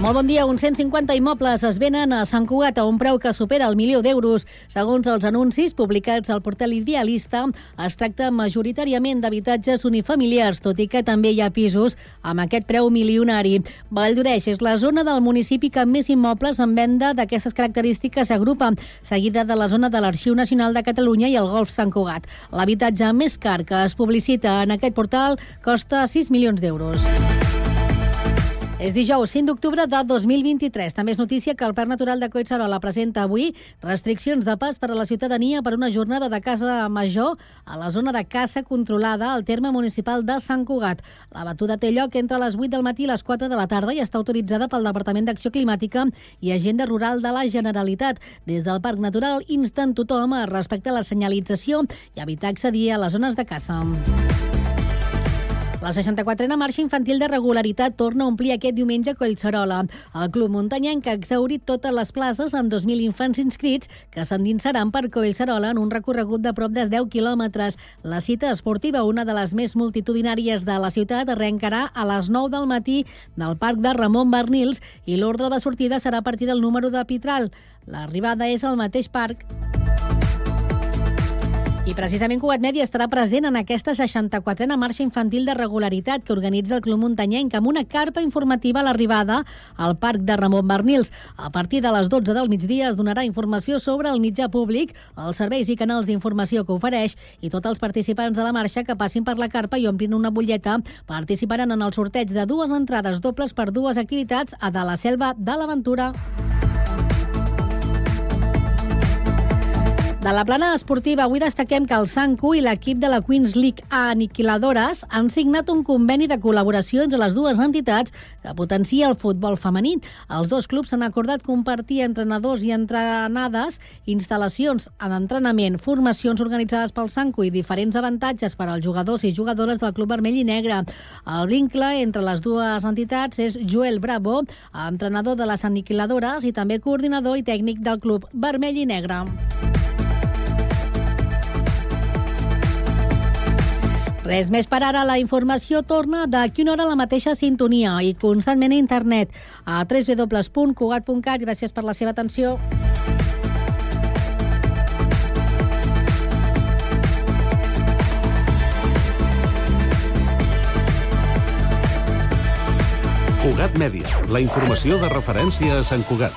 Molt bon dia. Uns 150 immobles es venen a Sant Cugat a un preu que supera el milió d'euros. Segons els anuncis publicats al portal Idealista, es tracta majoritàriament d'habitatges unifamiliars, tot i que també hi ha pisos amb aquest preu milionari. Valldoreix és la zona del municipi que més immobles en venda d'aquestes característiques s'agrupa, seguida de la zona de l'Arxiu Nacional de Catalunya i el Golf Sant Cugat. L'habitatge més car que es publicita en aquest portal costa 6 milions d'euros. És dijous 5 d'octubre de 2023. També és notícia que el Parc Natural de Collserola presenta avui restriccions de pas per a la ciutadania per una jornada de caça major a la zona de caça controlada al terme municipal de Sant Cugat. La batuda té lloc entre les 8 del matí i les 4 de la tarda i està autoritzada pel Departament d'Acció Climàtica i Agenda Rural de la Generalitat. Des del Parc Natural insten tothom a respectar la senyalització i evitar accedir a les zones de caça. La 64a marxa infantil de regularitat torna a omplir aquest diumenge a Collserola. El Club Muntanyenc ha exaurit totes les places amb 2.000 infants inscrits que s'endinsaran per Collserola en un recorregut de prop de 10 quilòmetres. La cita esportiva, una de les més multitudinàries de la ciutat, arrencarà a les 9 del matí del Parc de Ramon Bernils i l'ordre de sortida serà a partir del número de Pitral. L'arribada és al mateix parc. I precisament Cugat Mèdia estarà present en aquesta 64a marxa infantil de regularitat que organitza el Club Muntanyenc amb una carpa informativa a l'arribada al Parc de Ramon Bernils. A partir de les 12 del migdia es donarà informació sobre el mitjà públic, els serveis i canals d'informació que ofereix i tots els participants de la marxa que passin per la carpa i omplin una butlleta participaran en el sorteig de dues entrades dobles per dues activitats a de la selva de l'aventura. De la plana esportiva, avui destaquem que el Sancu i l'equip de la Queens League A Aniquiladores han signat un conveni de col·laboració entre les dues entitats que potencia el futbol femení. Els dos clubs han acordat compartir entrenadors i entrenades, instal·lacions d'entrenament, formacions organitzades pel Sancu i diferents avantatges per als jugadors i jugadores del Club Vermell i Negre. El vincle entre les dues entitats és Joel Bravo, entrenador de les Aniquiladores i també coordinador i tècnic del Club Vermell i Negre. Res més per ara. La informació torna d'aquí una hora a la mateixa sintonia i constantment a internet a www.cugat.cat. Gràcies per la seva atenció. Cugat Mèdia, la informació de referència a Sant Cugat.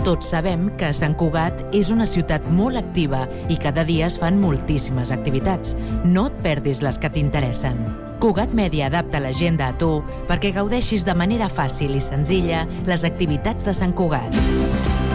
Tots sabem que Sant Cugat és una ciutat molt activa i cada dia es fan moltíssimes activitats. No et perdis les que t'interessen. Cugat Mèdia adapta l'agenda a tu perquè gaudeixis de manera fàcil i senzilla les activitats de Sant Cugat.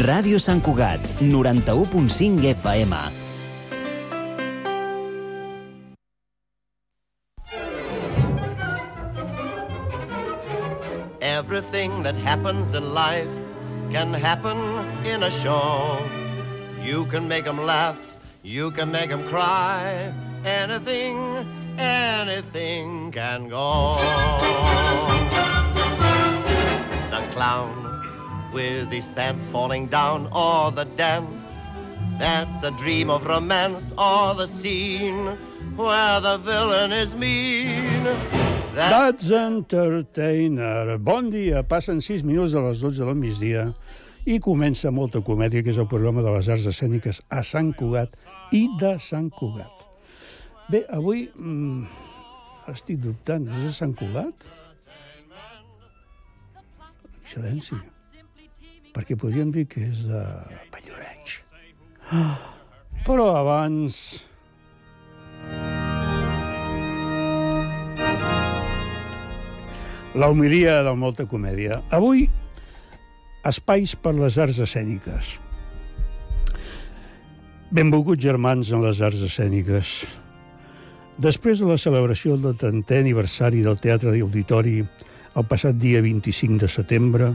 Ràdio Sant Cugat, 91.5 FM. Everything that happens in life can happen in a show. You can make them laugh, you can make them cry. Anything, anything can go. The clown with his pants falling down, or the dance that's a dream of romance, or the scene where the villain is mean. That's Entertainer. Bon dia. Passen 6 minuts de les 12 del migdia i comença molta comèdia, que és el programa de les arts escèniques a Sant Cugat i de Sant Cugat. Bé, avui mm, estic dubtant. És a Sant Cugat? Silenci. Perquè podríem dir que és de Valloreig. Ah, però abans... La humilia del Molta Comèdia. Avui, espais per les arts escèniques. Benvolguts germans en les arts escèniques. Després de la celebració del 30è aniversari del Teatre d'Auditori el passat dia 25 de setembre,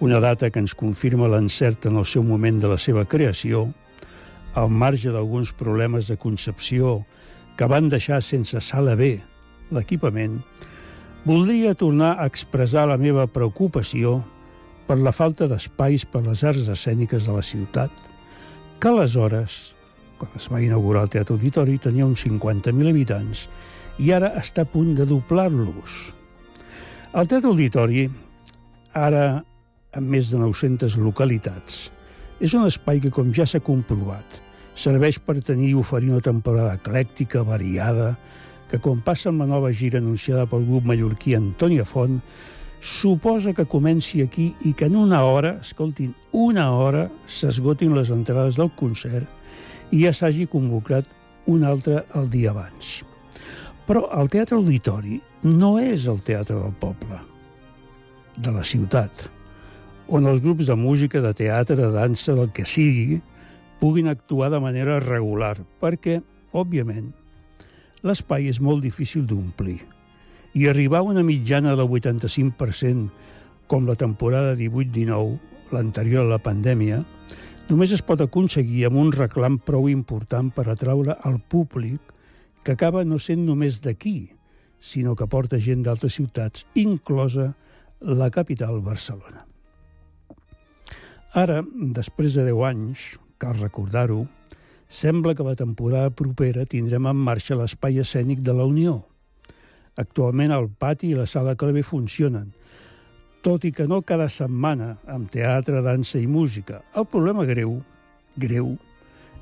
una data que ens confirma l'encert en el seu moment de la seva creació, al marge d'alguns problemes de concepció que van deixar sense sala B l'equipament, voldria tornar a expressar la meva preocupació per la falta d'espais per les arts escèniques de la ciutat, que aleshores, quan es va inaugurar el Teatre Auditori, tenia uns 50.000 habitants i ara està a punt de doblar-los. El Teatre Auditori, ara amb més de 900 localitats, és un espai que, com ja s'ha comprovat, serveix per tenir i oferir una temporada eclèctica, variada, que quan passa amb la nova gira anunciada pel grup mallorquí Antònia Font, suposa que comenci aquí i que en una hora, escoltin, una hora, s'esgotin les entrades del concert i ja s'hagi convocat un altre el dia abans. Però el Teatre Auditori no és el teatre del poble, de la ciutat, on els grups de música, de teatre, de dansa, del que sigui, puguin actuar de manera regular, perquè, òbviament, l'espai és molt difícil d'omplir. I arribar a una mitjana del 85%, com la temporada 18-19, l'anterior a la pandèmia, només es pot aconseguir amb un reclam prou important per atraure al públic que acaba no sent només d'aquí, sinó que porta gent d'altres ciutats, inclosa la capital, Barcelona. Ara, després de 10 anys, cal recordar-ho, sembla que la temporada propera tindrem en marxa l'espai escènic de la Unió. Actualment el pati i la sala clave funcionen, tot i que no cada setmana amb teatre, dansa i música. El problema greu, greu,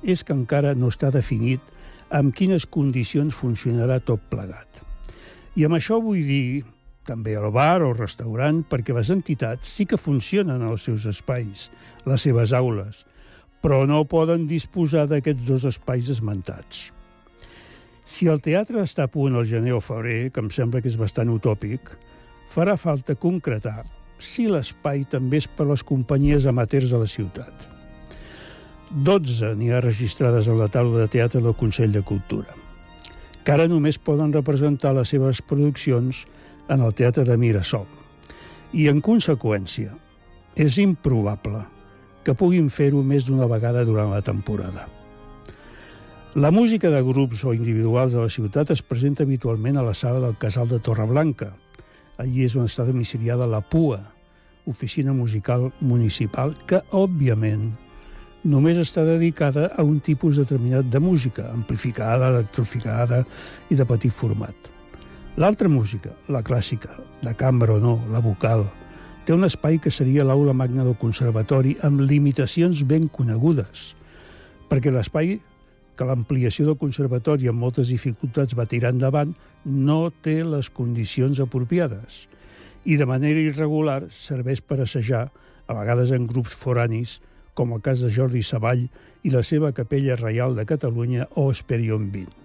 és que encara no està definit amb quines condicions funcionarà tot plegat. I amb això vull dir també el bar o restaurant, perquè les entitats sí que funcionen als seus espais, les seves aules, però no poden disposar d'aquests dos espais esmentats. Si el teatre està a punt al gener o febrer, que em sembla que és bastant utòpic, farà falta concretar si l'espai també és per les companyies amateurs de la ciutat. 12 n'hi ha registrades a la taula de teatre del Consell de Cultura, que ara només poden representar les seves produccions en el Teatre de Mirasol. I, en conseqüència, és improbable que puguin fer-ho més d'una vegada durant la temporada. La música de grups o individuals de la ciutat es presenta habitualment a la sala del Casal de Torreblanca. Allí és on està domiciliada la PUA, oficina musical municipal, que, òbviament, només està dedicada a un tipus determinat de música, amplificada, electrificada i de petit format. L'altra música, la clàssica, de cambra o no, la vocal, té un espai que seria l'aula magna del conservatori amb limitacions ben conegudes, perquè l'espai que l'ampliació del conservatori amb moltes dificultats va tirar endavant no té les condicions apropiades i de manera irregular serveix per assajar, a vegades en grups foranis, com el cas de Jordi Savall i la seva Capella Reial de Catalunya o Esperion 20.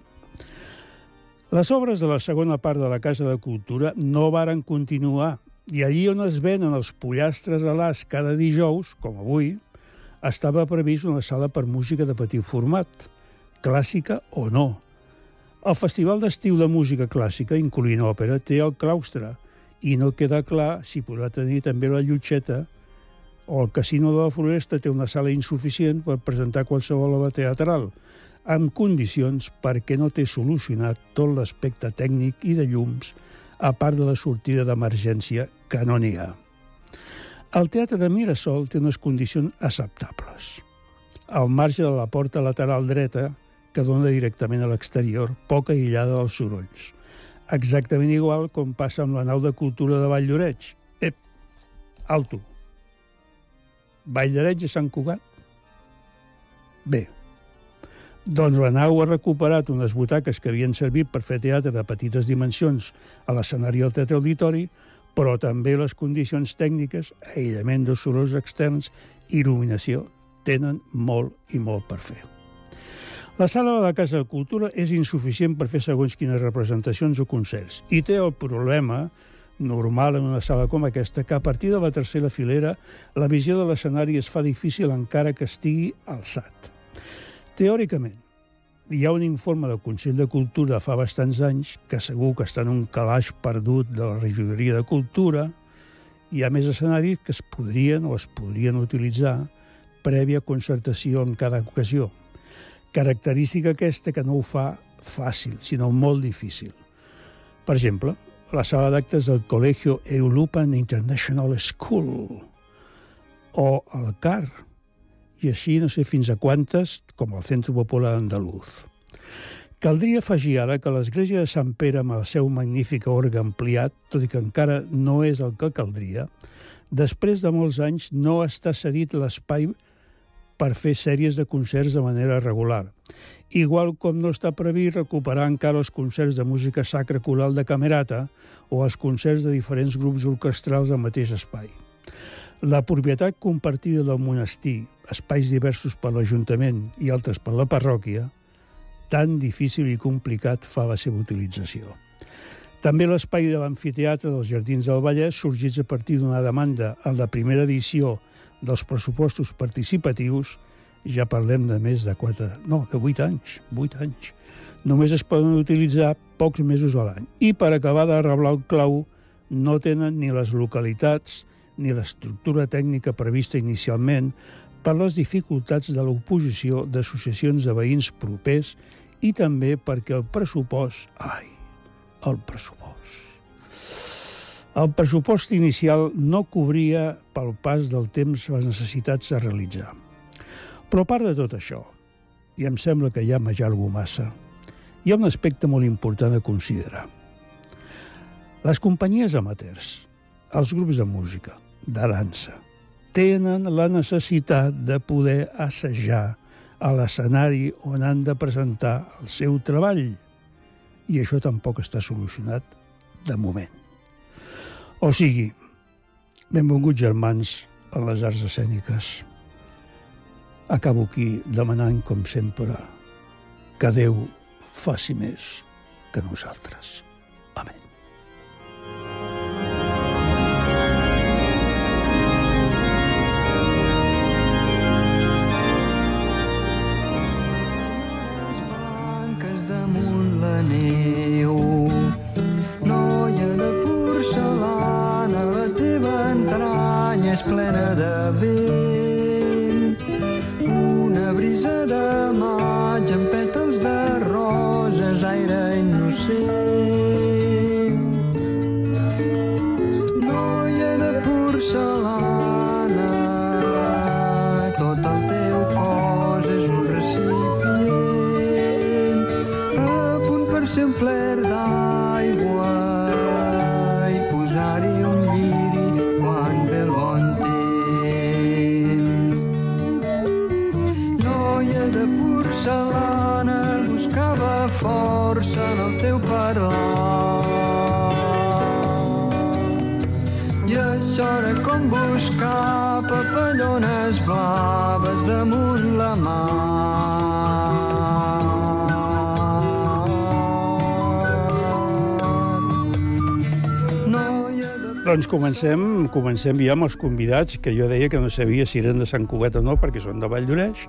Les obres de la segona part de la Casa de Cultura no varen continuar i allí on es venen els pollastres a l'as cada dijous, com avui, estava previst una sala per música de petit format, clàssica o no. El Festival d'Estiu de Música Clàssica, incloent òpera, té el claustre i no queda clar si podrà tenir també la Llutxeta o el Casino de la Floresta té una sala insuficient per presentar qualsevol obra teatral, amb condicions perquè no té solucionat tot l'aspecte tècnic i de llums a part de la sortida d'emergència que no n'hi ha. El teatre de Mirasol té unes condicions acceptables. Al marge de la porta lateral dreta, que dona directament a l'exterior, poc aïllada dels sorolls. Exactament igual com passa amb la nau de cultura de Vall d'Oreig. Ep, alto. Vall d'Oreig a Sant Cugat? Bé, doncs la nau ha recuperat unes butaques que havien servit per fer teatre de petites dimensions a l'escenari del Teatre Auditori, però també les condicions tècniques, aïllament dels sorolls externs i il·luminació tenen molt i molt per fer. La sala de la Casa de Cultura és insuficient per fer segons quines representacions o concerts i té el problema normal en una sala com aquesta que a partir de la tercera filera la visió de l'escenari es fa difícil encara que estigui alçat. Teòricament, hi ha un informe del Consell de Cultura fa bastants anys que segur que està en un calaix perdut de la regidoria de Cultura. Hi ha més escenaris que es podrien o es podrien utilitzar prèvia concertació en cada ocasió. Característica aquesta que no ho fa fàcil, sinó molt difícil. Per exemple, la sala d'actes del Colegio Eulupan International School o el CAR, i així no sé fins a quantes, com el Centre Popular Andaluz. Caldria afegir ara que l'església de Sant Pere, amb el seu magnífic orgue ampliat, tot i que encara no és el que caldria, després de molts anys no està cedit l'espai per fer sèries de concerts de manera regular. Igual com no està previst recuperar encara els concerts de música sacra coral de Camerata o els concerts de diferents grups orquestrals al mateix espai. La propietat compartida del monestir, espais diversos per l'Ajuntament i altres per la parròquia, tan difícil i complicat fa la seva utilització. També l'espai de l'amfiteatre dels Jardins del Vallès, sorgits a partir d'una demanda en la primera edició dels pressupostos participatius, ja parlem de més de 4, no, de 8 anys, 8 anys. Només es poden utilitzar pocs mesos a l'any. I per acabar de reblar el clau, no tenen ni les localitats ni l'estructura tècnica prevista inicialment per les dificultats de l'oposició d'associacions de veïns propers i també perquè el pressupost... Ai, el pressupost... El pressupost inicial no cobria pel pas del temps les necessitats a realitzar. Però a part de tot això, i em sembla que ja m'ajalgo massa, hi ha un aspecte molt important a considerar. Les companyies amateurs, els grups de música, de dansa, tenen la necessitat de poder assajar a l'escenari on han de presentar el seu treball. I això tampoc està solucionat de moment. O sigui, benvinguts germans a les arts escèniques. Acabo aquí demanant, com sempre, que Déu faci més que nosaltres. Amén. Entranya és plena força en el teu parlar. Doncs comencem, comencem ja amb els convidats, que jo deia que no sabia si eren de Sant Cugat o no, perquè són de Vall d'Oreix.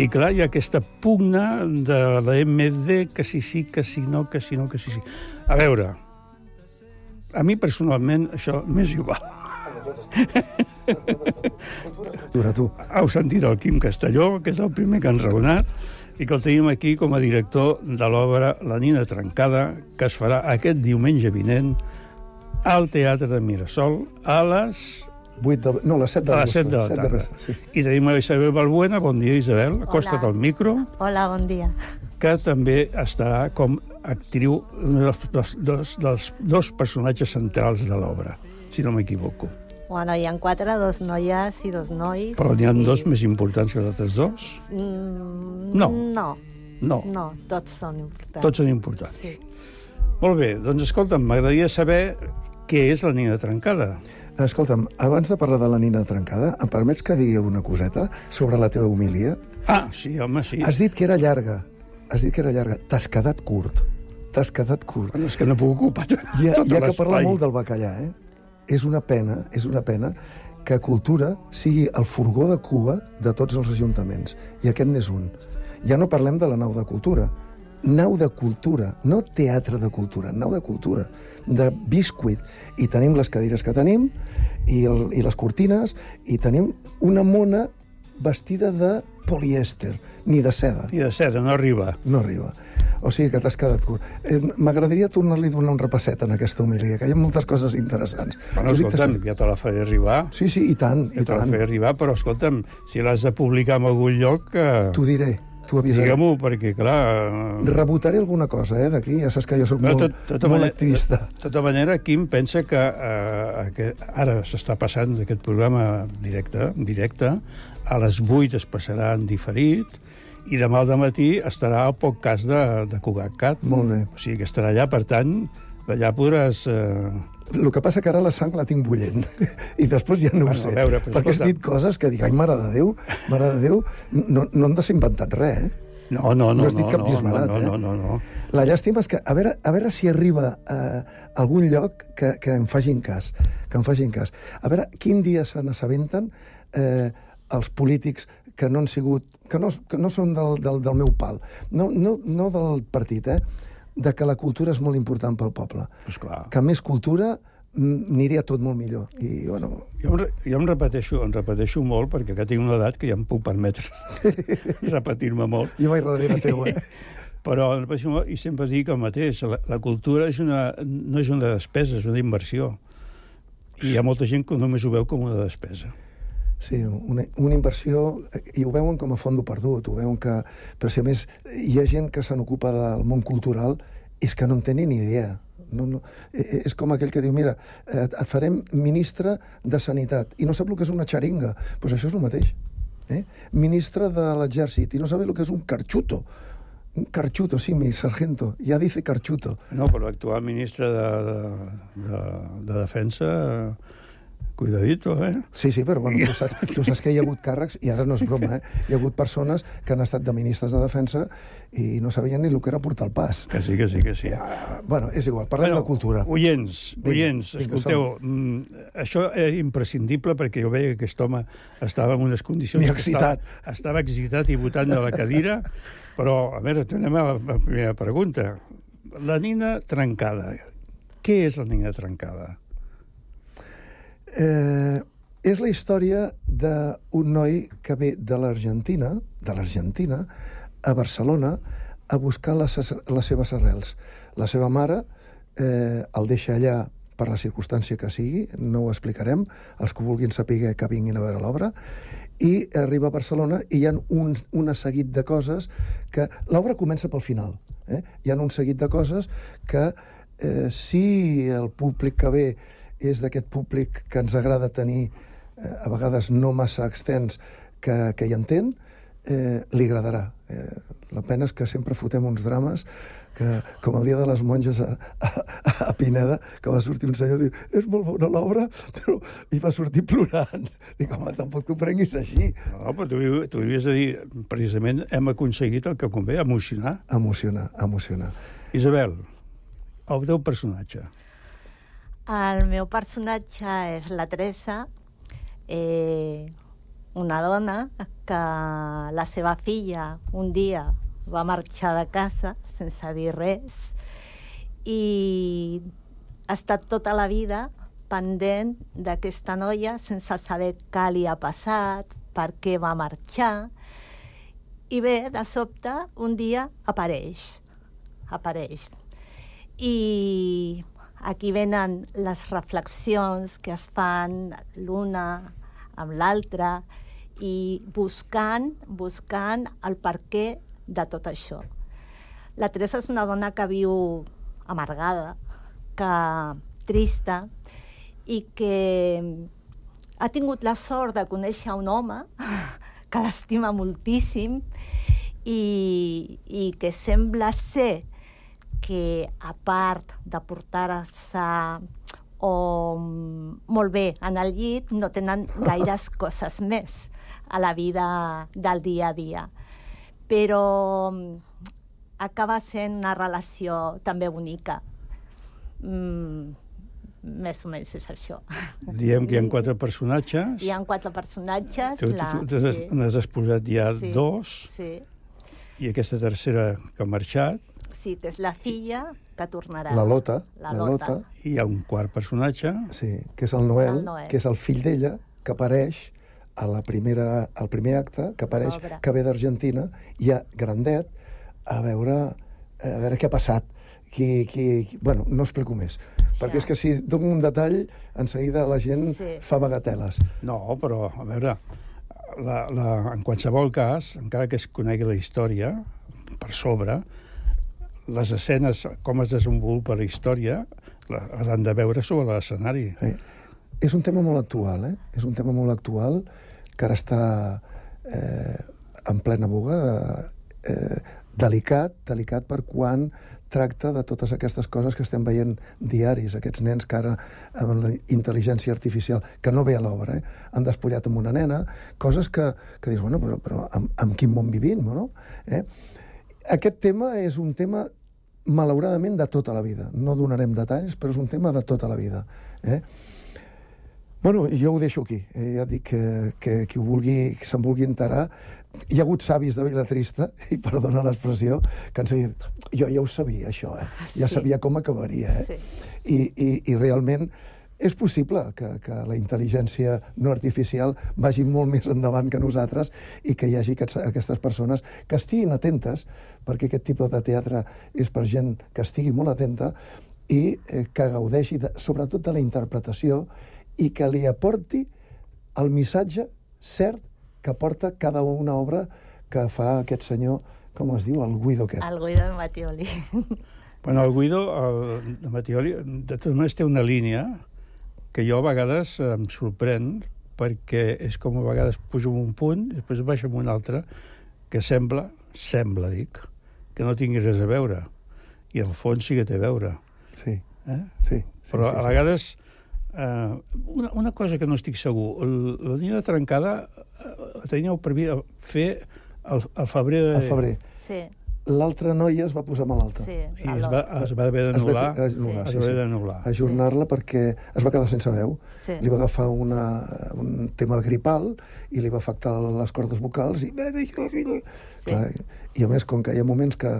I clar, hi ha aquesta pugna de la MD, que si sí, que si no, que si no, que si sí. A veure, a mi personalment això m'és igual. Dura, tu. Heu sentit el Quim Castelló, que és el primer que han raonat, i que el tenim aquí com a director de l'obra La Nina Trencada, que es farà aquest diumenge vinent al Teatre de Mirasol a les... 8 de... No, a les 7 de a les 7 de la tarda. res- sí. I tenim a Isabel Balbuena. Bon dia, Isabel. Acosta't al micro Hola, bon dia. que també estarà com actriu un dels, dels, dels, dels dos personatges centrals de l'obra, si no m'equivoco. Bueno, hi ha quatre, dos noies i dos nois. Però n'hi ha i- dos més importants que els altres dos? Mm, No. No. No. No, tots són importants. Tots són importants. Sí. Molt bé, doncs escolta'm, m'agradaria saber què és la nina trencada. Escolta'm, abans de parlar de la nina trencada, em permets que digui una coseta sobre la teva homilia? Ah, sí, home, sí. Has dit que era llarga. Has dit que era llarga. T'has quedat curt. T'has quedat curt. Bueno, és que no puc ocupar tot, Hi ha, tot hi ha que parlar l'espai. molt del bacallà, eh? És una pena, és una pena que cultura sigui el furgó de cua de tots els ajuntaments. I aquest n'és un. Ja no parlem de la nau de cultura. Nau de cultura, no teatre de cultura, nau de cultura, de biscuit. I tenim les cadires que tenim, i, el, i les cortines, i tenim una mona vestida de polièster, ni de seda. Ni de seda, no arriba. No arriba. O sigui que t'has quedat curt. Eh, M'agradaria tornar-li a donar un repasset en aquesta homilia, que hi ha moltes coses interessants. Bueno, que escolta'm, ja te la faré arribar. Sí, sí, i tant, Ja i te la tant. faré arribar, però escolta'm, si l'has de publicar en algun lloc... Eh, T'ho diré, t'ho avisaré. Digue-m'ho, perquè, clar... eh, Rebotaré alguna cosa, eh, d'aquí. Ja saps que jo sóc No, molt, tot, tota molt manera, activista. De tota manera, Quim pensa que, eh, que ara s'està passant aquest programa directe, directe, a les 8 es passarà en diferit, i demà al matí estarà al podcast de, de Cugat Molt bé. O sigui que estarà allà, per tant, allà podràs... Eh... El que passa que ara la sang la tinc bullent. I després ja no Bueno, ho sé. veure, però perquè has escolta- dit coses que dic, ai, mare de Déu, mare de Déu, no, no hem de ser inventat res, eh? No, no, no, no has dit no, cap no, disbarat, no, eh? no, no, no. La llàstima és que, a veure, a veure si arriba a algun lloc que, que em facin cas, que em facin cas. A veure, quin dia se n'assabenten eh, els polítics que no han sigut, que no, que no són del, del, del meu pal, no, no, no del partit, eh? De que la cultura és molt important pel poble. Esclar. Que més cultura mm, aniria tot molt millor. I, bueno, Jo, em, jo em repeteixo, em repeteixo molt perquè que tinc una edat que ja em puc permetre repetir-me molt. jo vaig darrere teu, eh? Però em repeteixo molt i sempre dic el mateix. La, la cultura és una, no és una despesa, és una inversió. I hi ha molta gent que només ho veu com una despesa. Sí, una, una inversió, eh, i ho veuen com a fondo perdut, ho veuen que... Però si a més hi ha gent que se n'ocupa del món cultural, és que no en tenen ni idea. No, no, eh, és com aquell que diu, mira, eh, et farem ministre de Sanitat, i no sap el que és una xaringa. Doncs pues això és el mateix. Eh? Ministre de l'Exèrcit, i no sap el que és un carxuto. Un carxuto, sí, mi sargento, ja dice carxuto. No, però l'actual ministre de, de, de, de Defensa, cuidadito, eh? Sí, sí, però bueno, tu, saps, tu saps que hi ha hagut càrrecs, i ara no és broma, eh? hi ha hagut persones que han estat de ministres de defensa i no sabien ni el que era portar el pas. Que sí, que sí, que sí. Ah, bueno, és igual, parlem Bueno, de cultura. Oients, Vinga, oients, vinga, escolteu, mm, això és imprescindible perquè jo veia que aquest home estava en unes condicions... Ni excitat. Estava, estava excitat i votant de la cadira, però, a veure, tornem a la, la primera pregunta. La nina trencada. Què és la nina trencada? Eh, és la història d'un noi que ve de l'Argentina, de l'Argentina, a Barcelona, a buscar les, les seves arrels. La seva mare eh, el deixa allà per la circumstància que sigui, no ho explicarem, els que vulguin saber que vinguin a veure l'obra, i arriba a Barcelona i hi ha un, un seguit de coses que... L'obra comença pel final. Eh? Hi ha un seguit de coses que eh, si el públic que ve és d'aquest públic que ens agrada tenir eh, a vegades no massa extens que, que hi entén, eh, li agradarà. Eh, la pena és que sempre fotem uns drames que, com el dia de les monges a, a, a Pineda, que va sortir un senyor i diu, és molt bona l'obra, però i va sortir plorant. Dic, home, tampoc t'ho prenguis així. No, però tu, tu havies de dir, precisament, hem aconseguit el que convé, emocionar. Emocionar, emocionar. Isabel, el teu personatge. El meu personatge és la Teresa, eh, una dona que la seva filla un dia va marxar de casa sense dir res i ha estat tota la vida pendent d'aquesta noia sense saber què li ha passat, per què va marxar. I bé, de sobte, un dia apareix. Apareix. I aquí venen les reflexions que es fan l'una amb l'altra i buscant, buscant el per què de tot això. La Teresa és una dona que viu amargada, que trista i que ha tingut la sort de conèixer un home que l'estima moltíssim i, i que sembla ser que a part de portar-se o molt bé en el llit, no tenen gaires coses més a la vida del dia a dia. Però mm, acaba sent una relació també bonica. Mm, més o menys és això. Diem que hi ha quatre personatges. Hi ha quatre personatges. Tu, la... tu, tu sí. n'has exposat ja Sí, dos, Sí, i aquesta tercera que ha marxat, és la filla que tornarà. La Lota, La la Lota. Lota, i hi ha un quart personatge, sí, que és el Noel, El Noel. que és el fill d'ella, que apareix a la primera, al primer acte, que apareix, L'obra. que ve d'Argentina, i a Grandet, a veure, a veure què ha passat. Qui, qui, qui... Bueno, no explico més, perquè és que si dono un detall, en seguida la gent Sí. fa bagateles. No, però, a veure, la, la, en qualsevol cas, encara que es conegui la història per sobre, les escenes, com es desenvolupa la història, les han de veure sobre l'escenari. Sí. És un tema molt actual, eh? És un tema molt actual que ara està eh, en plena boga, de, eh, delicat, delicat per quan tracta de totes aquestes coses que estem veient diaris, aquests nens que ara amb la intel·ligència artificial, que no ve a l'obra, eh? han despullat amb una nena, coses que, que dius, bueno, però, però amb, amb quin món vivim, no? Eh? Aquest tema és un tema malauradament de tota la vida. No donarem detalls, però és un tema de tota la vida. Eh? Bueno, jo ho deixo aquí. Eh, ja dic que, que qui ho vulgui, que se'n vulgui enterar, hi ha hagut savis de Vilatrista, i perdona l'expressió, que ens han dit, jo ja ho sabia, això, eh? Ja Sí. sabia com acabaria, eh? Sí. I, i, i realment és possible que, que la intel·ligència no artificial vagi molt més endavant que nosaltres i que hi hagi aquests, aquestes persones que estiguin atentes, perquè aquest tipus de teatre és per gent que estigui molt atenta i eh, que gaudeixi de, sobretot de la interpretació i que li aporti el missatge cert que porta cada una obra que fa aquest senyor, com es diu, el Guido aquest. El Guido de Matioli. Bueno, el Guido, el, de Matioli, de totes maneres té una línia que jo a vegades em sorprèn perquè és com a vegades pujo en un punt i després baixo en un altre que sembla, sembla, dic, que no tingui res a veure. I al fons sí que té a veure. Sí, Eh? sí. sí Però sí, a sí. vegades, eh, una, una cosa que no estic segur, el- la Nina Trencada eh, teníeu previst fer el, el febrer... De... Al febrer. Sí, L'altra noia es va posar malalta. sí. I es va, es va haver d'anul·lar. anul·lar, es sí, va haver sí. d'anul·lar. Ajornar-la perquè es va quedar sense veu. Sí. Li va agafar una, un tema gripal i li va afectar les cordes vocals i... Sí. Clar, I a més, com que hi ha moments que,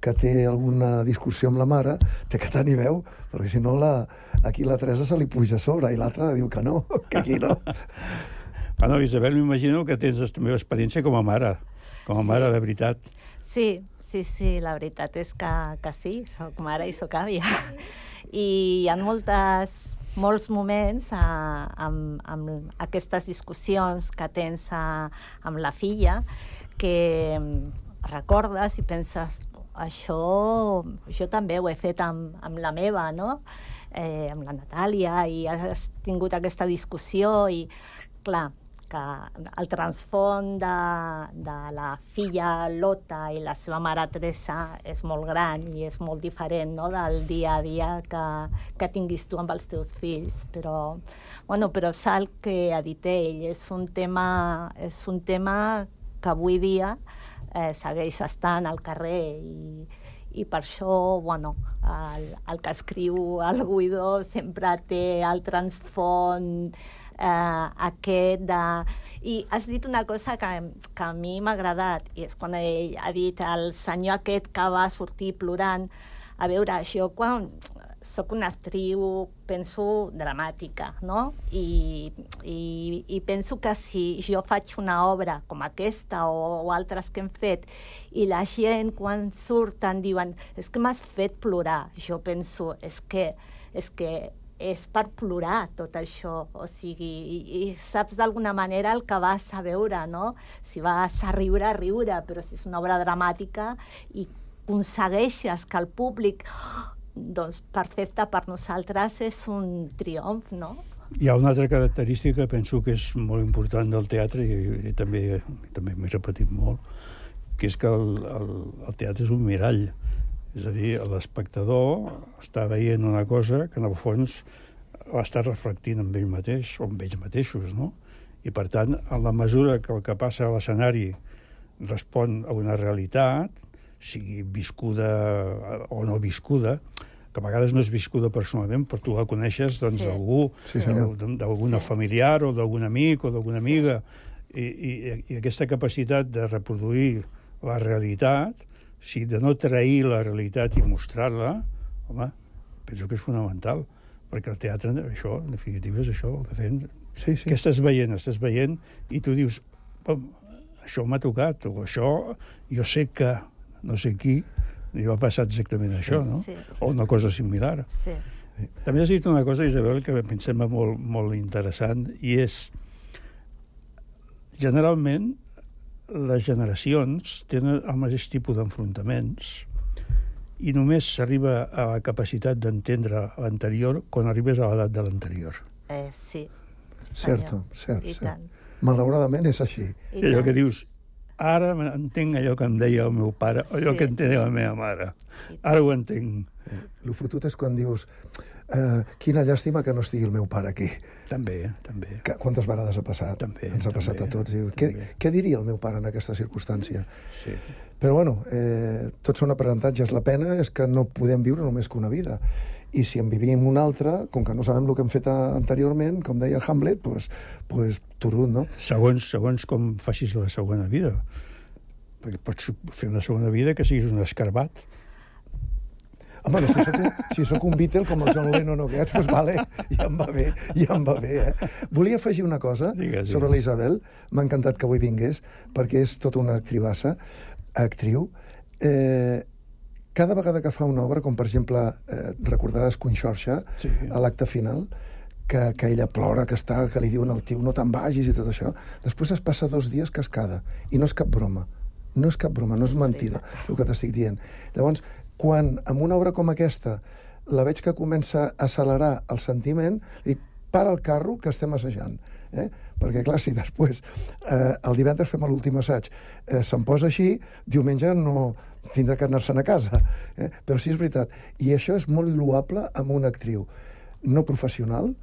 que té alguna discussió amb la mare, té que tenir veu, perquè si no la, aquí la Teresa se li puja a sobre i l'altra diu que no, que aquí no. Bueno, Isabel, m'imagino que tens la meva experiència com a mare, com a mare de veritat. Sí, sí, sí, la veritat és que, que sí, sóc mare i sóc àvia. I hi ha moltes, molts moments a, amb, amb aquestes discussions que tens a, amb la filla que recordes i penses això jo també ho he fet amb, amb la meva, no? Eh, amb la Natàlia, i has tingut aquesta discussió i, clar, que el transfont de, de la filla Lota i la seva mare Teresa és molt gran i és molt diferent no? del dia a dia que, que tinguis tu amb els teus fills. Però, bueno, però és el que ha dit ell, és un tema, és un tema que avui dia eh, segueix estant al carrer i, i per això, bueno, el, el que escriu el Guido sempre té el transfont eh, aquest de... I has dit una cosa que, que a mi m'ha agradat, i és quan ell ha dit el senyor aquest que va sortir plorant. A veure, jo quan sóc una actriu, penso, dramàtica, no? I, i, I penso que si jo faig una obra com aquesta o, o altres que hem fet i la gent quan surten diuen és que m'has fet plorar, jo penso és que, és que és per plorar tot això, o sigui, i, i saps d'alguna manera el que vas a veure, no? Si vas a riure, a riure, però si és una obra dramàtica i aconsegueixes que el públic doncs perfecte per nosaltres és un triomf, no? Hi ha una altra característica penso que és molt important del teatre i, i també, també m'he repetit molt, que és que el, el, el teatre és un mirall. És a dir, l'espectador està veient una cosa que en el fons l'està reflectint amb ell mateix o amb ells mateixos, no? I per tant, en la mesura que el que passa a l'escenari respon a una realitat, sigui viscuda o no viscuda, que a vegades no és viscuda personalment, però tu la coneixes doncs, Sí. d'algú, Sí, d'al- d'alguna familiar o d'algun amic o d'algun amiga, i, i, i aquesta capacitat de reproduir la realitat, o sigui, de no trair la realitat i mostrar-la, home, penso que és fonamental, perquè el teatre, això, en definitiva, és això el que fem. Sí, sí. Què estàs veient? Estàs veient i tu dius, "Pom, això m'ha tocat, o això, jo sé que no sé qui, li va passar exactament això, no? Sí. O una cosa similar. Sí. També has dit una cosa, Isabel, que em sembla molt, molt interessant, i és, generalment, les generacions tenen el mateix tipus d'enfrontaments i només s'arriba a la capacitat d'entendre l'anterior quan arribes a l'edat de l'anterior. Eh, sí. Certo, cert, I cert. tant. Malauradament és així. I I allò tant. que dius, ara entenc allò que em deia el meu pare, o allò Sí. que em deia la meva mare. Ara ho entenc. El fotut és quan dius eh, quina llàstima que no estigui el meu pare aquí. També, eh, també. Que, quantes vegades ha passat? També, Ens ha passat també, a tots. Diu, què, què diria el meu pare en aquesta circumstància? Sí. Però, bueno, eh, tots són aprenentatges. La pena és que no podem viure només que una vida. I si en vivim una altra, com que no sabem el que hem fet anteriorment, com deia Hamlet, pues, pues turut, no? Segons, segons com facis la segona vida. Perquè pots fer una segona vida que siguis un escarbat. Home, no, si sóc, un, si sóc un Beatle com el John Lennon o aquests, doncs vale, ja em va bé, ja em va bé, eh? Volia afegir una cosa Digues, sobre digues. la Isabel. M'ha encantat que avui vingués, perquè és tota una actribassa, actriu. Eh, cada vegada que fa una obra, com per exemple, eh, recordaràs Conxorxa, Sí. a l'acte final, que, que ella plora, que està, que li diuen al tio no te'n vagis i tot això, després es passa dos dies cascada, i no és cap broma. No és cap broma, no és mentida, el que t'estic dient. Llavors, quan amb una obra com aquesta la veig que comença a accelerar el sentiment, dic, para el carro que estem assajant. Eh? Perquè, clar, si després eh, el divendres fem l'últim assaig, eh, se'n posa així, diumenge no tindrà que anar-se'n a casa. Eh? Però sí és veritat. I això és molt loable amb una actriu no professional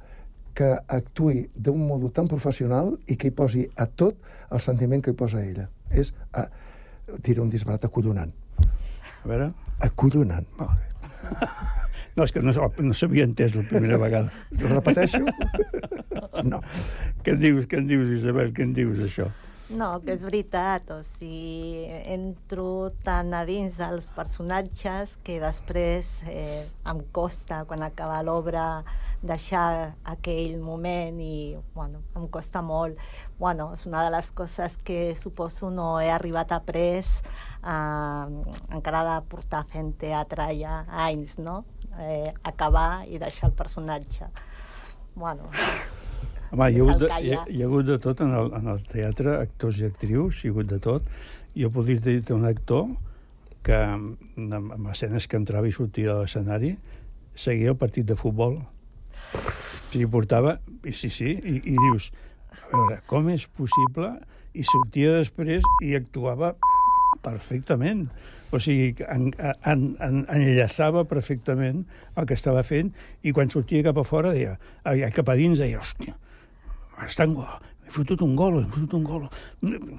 que actui d'un modo tan professional i que hi posi a tot el sentiment que hi posa ella. És, a, diré un disbarat, acollonant. A veure... Acollonant. Molt bé. No, és que no, no s'havia entès la primera vegada. Ho repeteixo? No. Què en dius, què en dius, Isabel? Què en dius, això? No, que és veritat, o sigui, entro tan a dins dels personatges que després eh, em costa, quan acaba l'obra, deixar aquell moment i, bueno, em costa molt. Bueno, és una de les coses que suposo no he arribat a pres eh, encara de portar fent teatre ja anys, no? Eh, acabar i deixar el personatge. Bueno, Home, hi ha, hagut de, hi, ha, hi ha hagut de tot en el, en el teatre, actors i actrius, hi ha hagut de tot. Jo podria dir un actor que amb, amb escenes que entrava i sortia de l'escenari seguia el partit de futbol. I portava... I sí, sí, i, i dius, a veure, com és possible? I sortia després i actuava perfectament. O sigui, en, en, en, enllaçava perfectament el que estava fent i quan sortia cap a fora deia, cap a dins deia, hòstia, estan, he fotut un gol, he fotut un gol.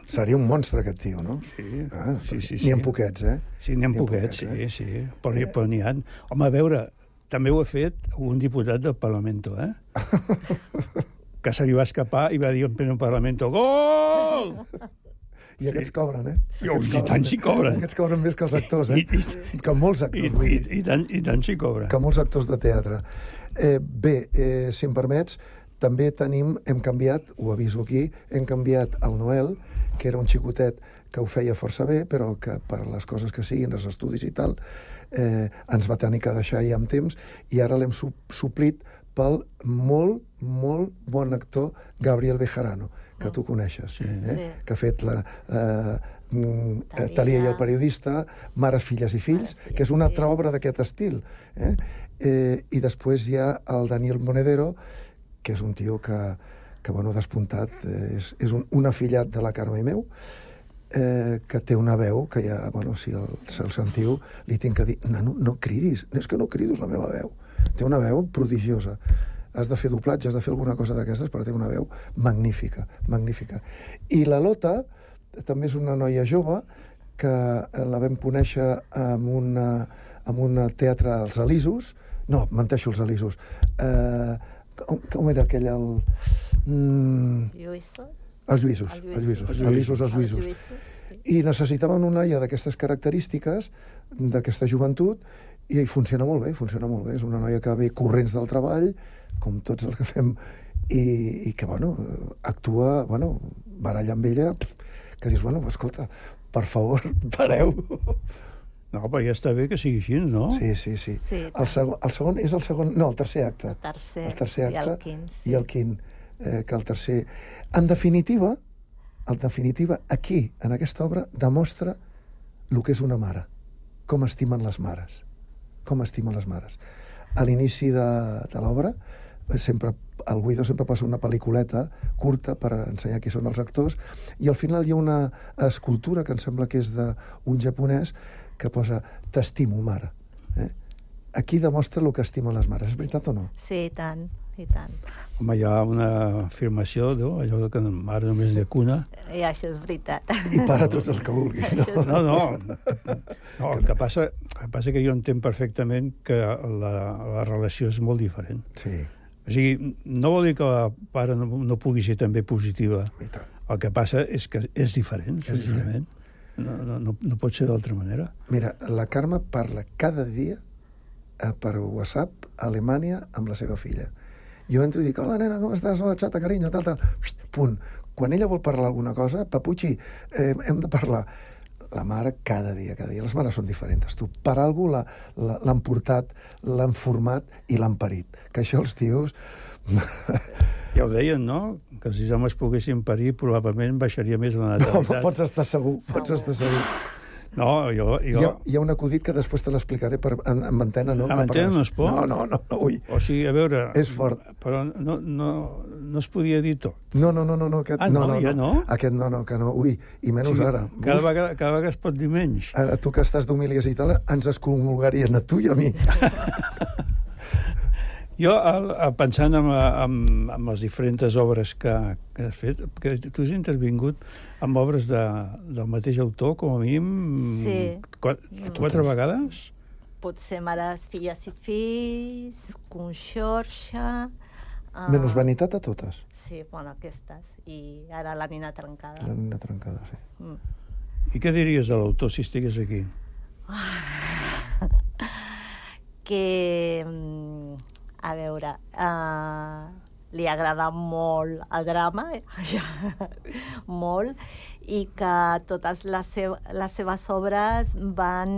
Seria un monstre, aquest tio, no? Sí, Ah, sí, sí. N'hi ha sí. poquets, eh? Sí, n'hi ha poquets, sí, sí. Però, eh? però n'hi ha. Home, a veure, també ho ha fet un diputat del Parlamento, eh? que se li va escapar i va dir en pleno Parlamento, gol! I aquests cobren, eh? I, Aquests i tant s'hi cobren. Aquests cobren més que els actors, eh? I, que molts actors, I, vull i, dir. i, tant, i tant s'hi cobra. que molts actors de teatre. Eh, bé, eh, si em permets, també tenim, hem canviat, ho aviso aquí, hem canviat el Noel, que era un xicotet que ho feia força bé, però que per les coses que siguin, els estudis i tal, eh, ens va tenir que deixar ja amb temps, i ara l'hem su suplit pel molt, molt bon actor Gabriel Bejarano, que tu coneixes, sí. eh? Sí. que ha fet la, eh, mm, eh, Talia i el periodista, Mares, filles i fills, que és una altra obra d'aquest estil. Eh? Eh, I després hi ha el Daniel Monedero, que és un tio que, que bueno, despuntat, eh, és, és un, un afillat de la Carme i meu, eh, que té una veu que ja, bueno, si el, si el sentiu, li tinc que dir, nano, no cridis, és que no crido, és la meva veu. Té una veu prodigiosa. Has de fer doblatge, has de fer alguna cosa d'aquestes, però té una veu magnífica, magnífica. I la Lota també és una noia jove que la vam conèixer en una, en un teatre als Elisos, no, menteixo, els Elisos. Eh, com, com era aquell... El, mm, Lluïssos? els Lluïsos, els Lluïsos, els Lluïsos, els Lluïsos. I necessitaven una noia d'aquestes característiques, d'aquesta joventut, i funciona molt bé, funciona molt bé. És una noia que ve corrents del treball, com tots els que fem, i, i que, bueno, actua, bueno, baralla amb ella, que dius, bueno, escolta, per favor, pareu. No, però ja està bé que sigui així, no? Sí, sí, sí. Sí, el, segon, el segon és el segon... No, el tercer acte. El tercer, el tercer i el acte quint, i el quint, eh, que el tercer... En definitiva, en definitiva, aquí, en aquesta obra, demostra el que és una mare, com estimen les mares, com estimen les mares. A l'inici de, de l'obra, eh, sempre el Guido sempre passa una pel·lículeta curta per ensenyar qui són els actors i al final hi ha una escultura que em sembla que és d'un japonès que posa t'estimo, mare. Eh? Aquí demostra el que estimen les mares. És veritat o no? Sí, i tant, i tant. Home, hi ha una afirmació, no? allò que mare només de cuna. I això és veritat. I para tots el que vulguis, no? No, no. no el, que passa, el que passa que jo entenc perfectament que la, la relació és molt diferent. Sí. O sigui, no vol dir que la pare no, no pugui ser també positiva. El que passa és que és diferent, És senzillament. No, no, no, no pot ser d'altra manera. Mira, la Carme parla cada dia eh, per WhatsApp a Alemanya amb la seva filla. Jo entro i dic, hola nena, com estàs? Hola xata, carinyo, tal, tal. Psst, punt. Quan ella vol parlar alguna cosa, Papuchi, eh, hem de parlar. La mare cada dia, cada dia. Les mares són diferents. Tu, per algú la- la- l'han portat, l'han format i l'han parit. Que això els tios... Ja ho deien, no? Que si els homes poguessin parir, probablement baixaria més la No, natalitat. pots estar segur, pots estar segur. No, jo... Hi jo... ha, hi ha un acudit que després te l'explicaré per, en, en antena, no? En antena no es pot? No, no, no, no, ui. O sigui, a veure... És fort. Però no, no, no es podia dir tot. No, no, no, no, no, aquest, Ah, no, ja no? Aquest no, no, que no, ui, i menys O sigui, ara. Cada vegada, cada vegada es pot dir menys. Ara, tu que estàs d'humilies i tal, ens excomulgarien a tu i a mi. Jo, el, el, pensant en, en, en les diferents obres que, que has fet, que tu has intervingut amb obres de, del mateix autor, com a mínim, Sí. quatre, quatre vegades? Potser mares, filles i fills, Conxorxa... Uh, Menys vanitat a totes. Sí, bueno, aquestes. I ara la nina trencada. La nina trencada, sí. Mm. I què diries de l'autor si estigués aquí? que, mm, a veure, uh, li agrada molt el drama, molt, i que totes les, seu, les seves obres van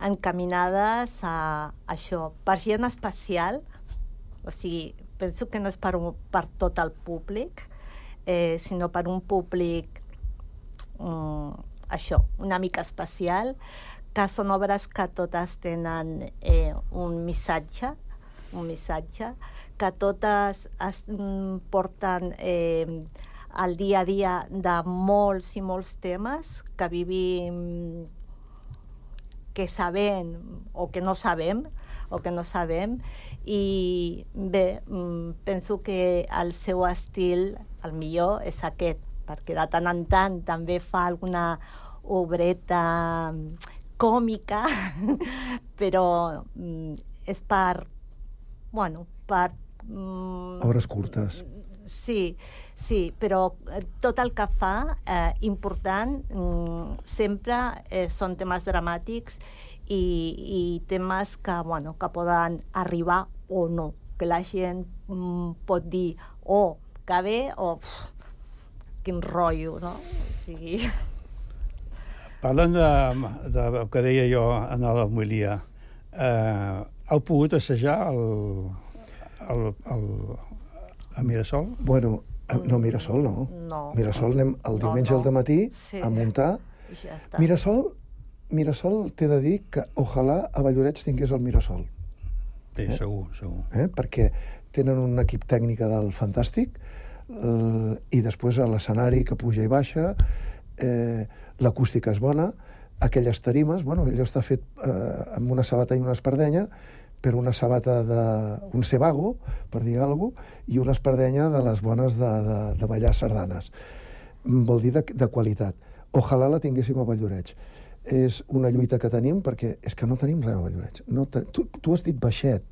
encaminades a això, per gent especial, o sigui, penso que no és per, un, per tot el públic, eh, sinó per un públic mm, això, una mica especial, que són obres que totes tenen eh, un missatge, un missatge, que totes es mm, porten eh, al dia a dia de molts i molts temes que vivim que sabem o que no sabem o que no sabem. I bé, mm, penso que el seu estil el millor és aquest perquè de tant en tant també fa alguna obreta còmica però mm, és per bueno, per mm, Obres curtes. Sí, sí, però eh, tot el que fa, eh, important, mm, sempre eh, són temes dramàtics i, i temes que, bueno, que poden arribar o no, que la gent mm, pot dir o oh, que bé o pff, quin rotllo, no? O sigui... Parlant de, de, que deia jo en la homilia, eh, heu pogut assajar el, el, el, a Mirasol? Bueno, eh, no, Mirasol no. No. Mirasol anem el No, diumenge no. al matí Sí. a muntar. Ja està. Mirasol, Mirasol t'he de dir que ojalà a Valloreig tingués el Mirasol. Sí, segur, segur. Eh? Perquè tenen un equip tècnic dalt fantàstic eh, i després a l'escenari que puja i baixa, eh, l'acústica és bona, aquelles tarimes, bueno, allò està fet eh, amb una sabata i una espardenya, per una sabata de... un cebago, per dir alguna cosa, i una espardenya de les bones de, de, de ballar sardanes. Mm, Vol dir de, de qualitat. Ojalà la tinguéssim a Valloreig. És una lluita que tenim perquè és que no tenim res a Valloreig. No te... tu, tu has dit baixet,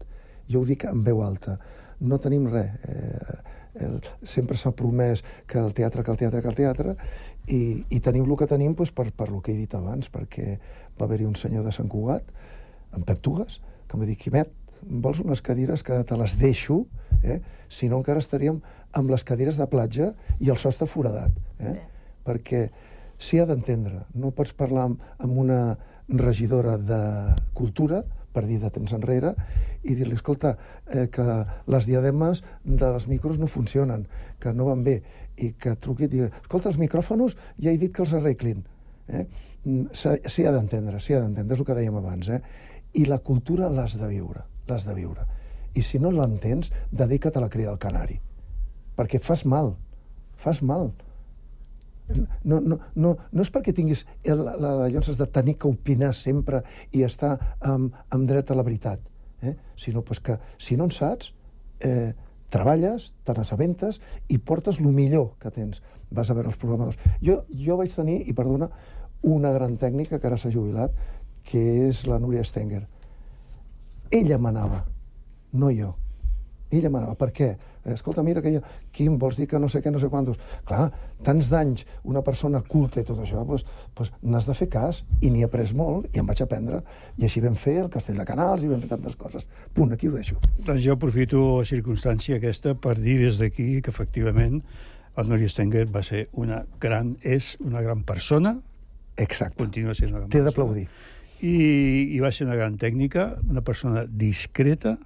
jo ho dic en veu alta. No tenim res. Eh, el, sempre s'ha promès que el teatre, que el teatre, que el teatre, i, i tenim el que tenim doncs, per, per lo que he dit abans, perquè va haver-hi un senyor de Sant Cugat, en Pep Tugas, que em va dir, Quimet, vols unes cadires que te les deixo, eh? si no encara estaríem amb les cadires de platja i el sostre foradat. Eh? Perquè s'hi ha d'entendre. No pots parlar amb, amb una regidora de cultura, per dir de temps enrere, i dir-li, escolta, eh, que les diademes dels micros no funcionen, que no van bé, i que truqui i digui, escolta, els micròfonos ja he dit que els arreglin. Eh? Mm, S'hi ha d'entendre, s'hi ha d'entendre, és el que dèiem abans. Eh? I la cultura l'has de viure, l'has de viure. I si no l'entens, dedica't a la cria del canari. Perquè fas mal, fas mal. No, no, no, no és perquè tinguis la, la de tenir que opinar sempre i estar amb, amb dret a la veritat, eh? sinó pues, que si no en saps, eh, treballes, te n'assabentes i portes el millor que tens. Vas a veure els programadors. Jo, jo vaig tenir, i perdona, una gran tècnica que ara s'ha jubilat, que és la Núria Stenger. Ella manava, no jo. Ella manava. Per què? Eh, Escolta, mira, que jo... Quim, vols dir que no sé què, no sé quantos? Clar, tants d'anys, una persona culta i tot això, doncs, doncs n'has de fer cas, i n'hi he après molt, i em vaig aprendre, i així vam fer el Castell de Canals, i vam fer tantes coses. Punt, aquí ho deixo. Doncs jo aprofito la circumstància aquesta per dir des d'aquí que efectivament el Núria Stenger va ser una gran, és una gran persona. Exacte. Continua sent una gran T'he d'aplaudir. I, I va ser una gran tècnica, una persona discreta,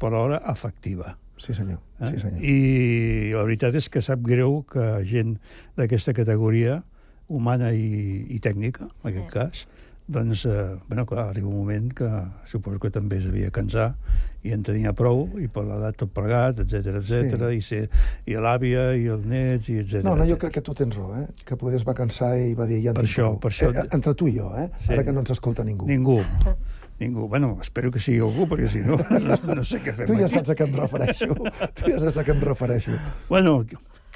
però alhora efectiva. Sí, senyor. Eh? Sí, senyor. I la veritat és que sap greu que gent d'aquesta categoria, humana i, i tècnica, en aquest cas, doncs, eh, bueno, clar, arriba un moment que suposo que també es devia cansar i en tenia prou, i per l'edat tot plegat, etc etc Sí. i, ser, i l'àvia, i els nets, i etc. No, no, jo crec que tu tens raó, eh? que poder es va cansar i va dir... Ja en Per això, prou. per això- Eh, entre tu i jo, eh? Sí. Ara que no ens escolta ningú. Ningú. Ningú. Bueno, espero que sigui algú, perquè si no, no, no sé què fem Tu ja saps a què em refereixo. tu ja saps a què em refereixo. Bueno,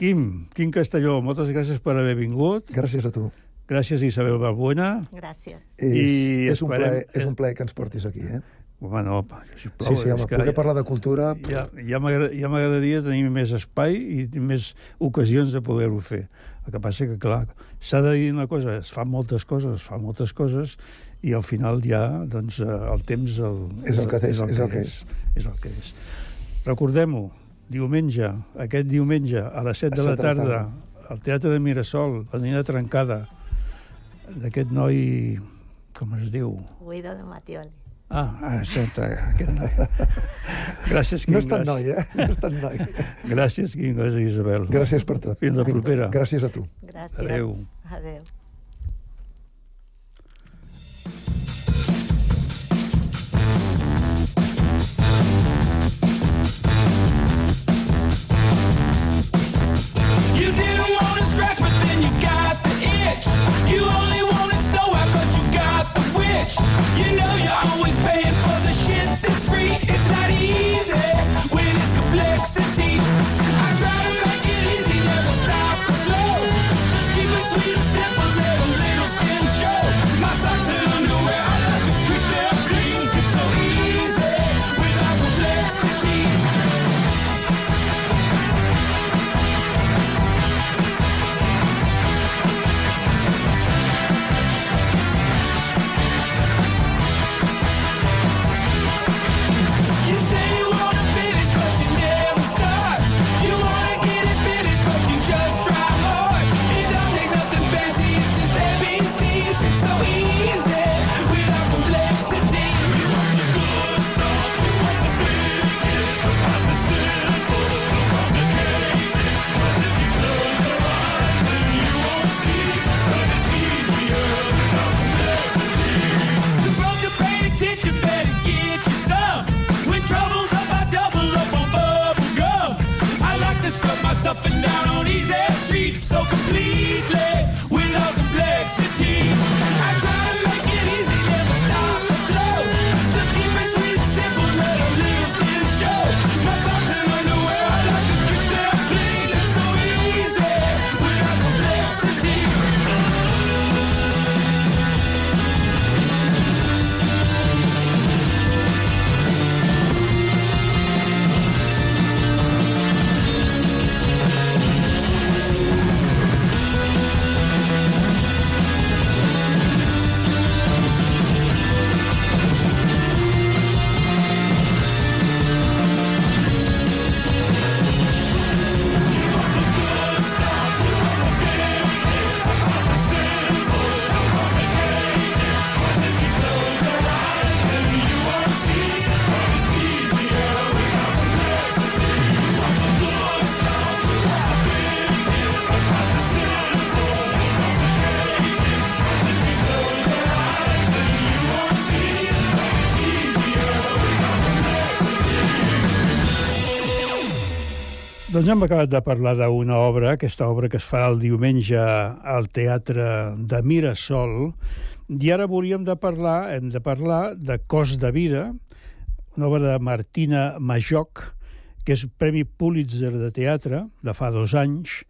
Quim, Quim Castelló, moltes gràcies per haver vingut. Gràcies a tu. Gràcies, Isabel Balbuena. Gràcies. És, I és, un plaer, és un plaer que ens portis aquí, eh? Bueno, sisplau, Sí, sí, home, és poder parlar de cultura... Ja, ja m'agrada- ja m'agradaria tenir més espai i més ocasions de poder-ho fer. El que passa que, clar, s'ha de dir una cosa, es fan moltes coses, es fan moltes coses, i al final ja, doncs, eh, el temps... El, És el que és, és el que és. És el que és. Recordem-ho, diumenge, aquest diumenge, a les 7 de la set de la tarda, al Teatre de Mirasol, la nina trencada, d'aquest noi, com es diu? Guido de Matioli. Ah, ah exacte, aquest noi. Gràcies, Quim. No és tan noi, eh? No és tan noi. Gràcies, Quim, gràcies, Isabel. Gràcies per tot. Fins la propera. Gràcies a tu. Gràcies. Adéu. Adéu. Doncs hem acabat de parlar d'una obra, aquesta obra que es fa el diumenge al Teatre de Mirasol, i ara volíem de parlar, hem de parlar de Cos de Vida, una obra de Martina Majoc, que és Premi Pulitzer de Teatre, de fa dos anys,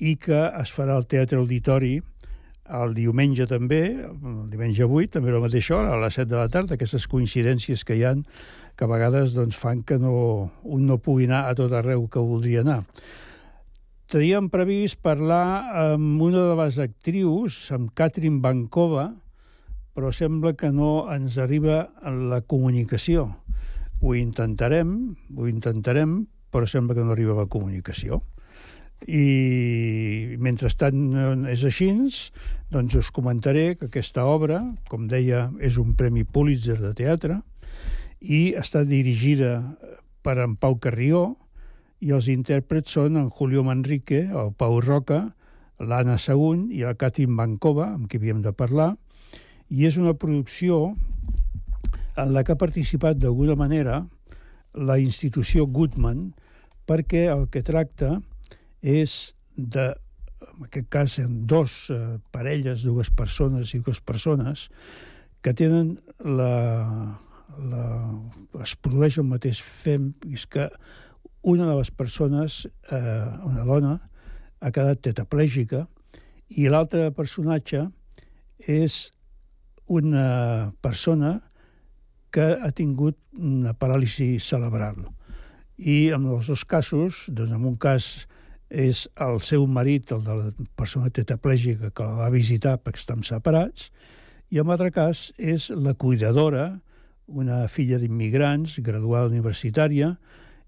i que es farà al Teatre Auditori el diumenge també, el diumenge 8, també a la mateixa hora, a les 7 de la tarda, aquestes coincidències que hi han que a vegades doncs, fan que no, un no pugui anar a tot arreu que voldria anar. Teníem previst parlar amb una de les actrius, amb Catherine Bancova, però sembla que no ens arriba la comunicació. Ho intentarem, ho intentarem, però sembla que no arriba la comunicació. I mentrestant és així, doncs us comentaré que aquesta obra, com deia, és un premi Pulitzer de teatre, i està dirigida per en Pau Carrió i els intèrprets són en Julio Manrique, el Pau Roca, l'Anna Sagunt i la Katin Bancova, amb qui havíem de parlar, i és una producció en la que ha participat d'alguna manera la institució Goodman perquè el que tracta és de, en aquest cas, en dos eh, parelles, dues persones i dues persones que tenen la, la, es produeix el mateix fem, és que una de les persones, eh, una dona, ha quedat tetaplègica i l'altre personatge és una persona que ha tingut una paràlisi cerebral. I en els dos casos, doncs en un cas és el seu marit, el de la persona tetaplègica que la va visitar perquè estan separats, i en l'altre cas és la cuidadora, una filla d'immigrants, graduada universitària,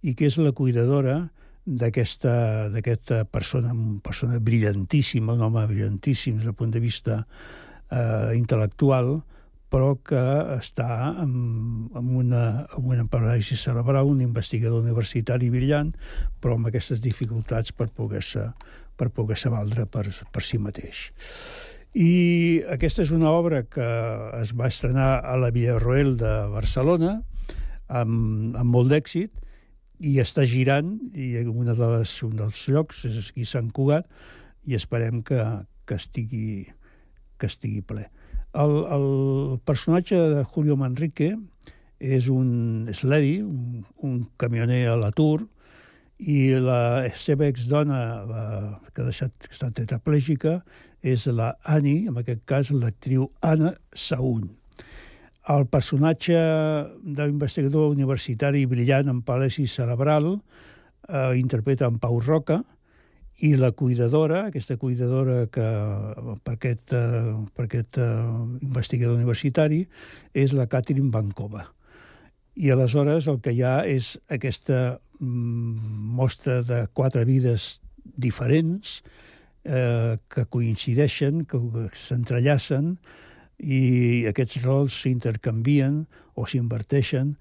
i que és la cuidadora d'aquesta persona, una persona brillantíssima, un home brillantíssim des del punt de vista eh, intel·lectual, però que està amb, amb, una, amb una paràlisi cerebral, un investigador universitari brillant, però amb aquestes dificultats per poder-se per poder-se valdre per, per si mateix. I aquesta és una obra que es va estrenar a la Villarroel de Barcelona amb, amb molt d'èxit i està girant i una de les, un dels llocs és aquí Sant Cugat i esperem que, que, estigui, que estigui ple. El, el personatge de Julio Manrique és un sledi, un, un camioner a l'atur, i la seva exdona, la, que ha deixat, que està tetraplègica, és la Annie, en aquest cas l'actriu Anna Saun. El personatge de l'investigador universitari brillant amb paràlisi cerebral eh, interpreta en Pau Roca i la cuidadora, aquesta cuidadora que per aquest, eh, per aquest eh, investigador universitari és la Catherine Bancova. I aleshores el que hi ha és aquesta mm, mostra de quatre vides diferents eh, que coincideixen, que s'entrellacen i aquests rols s'intercanvien o s'inverteixen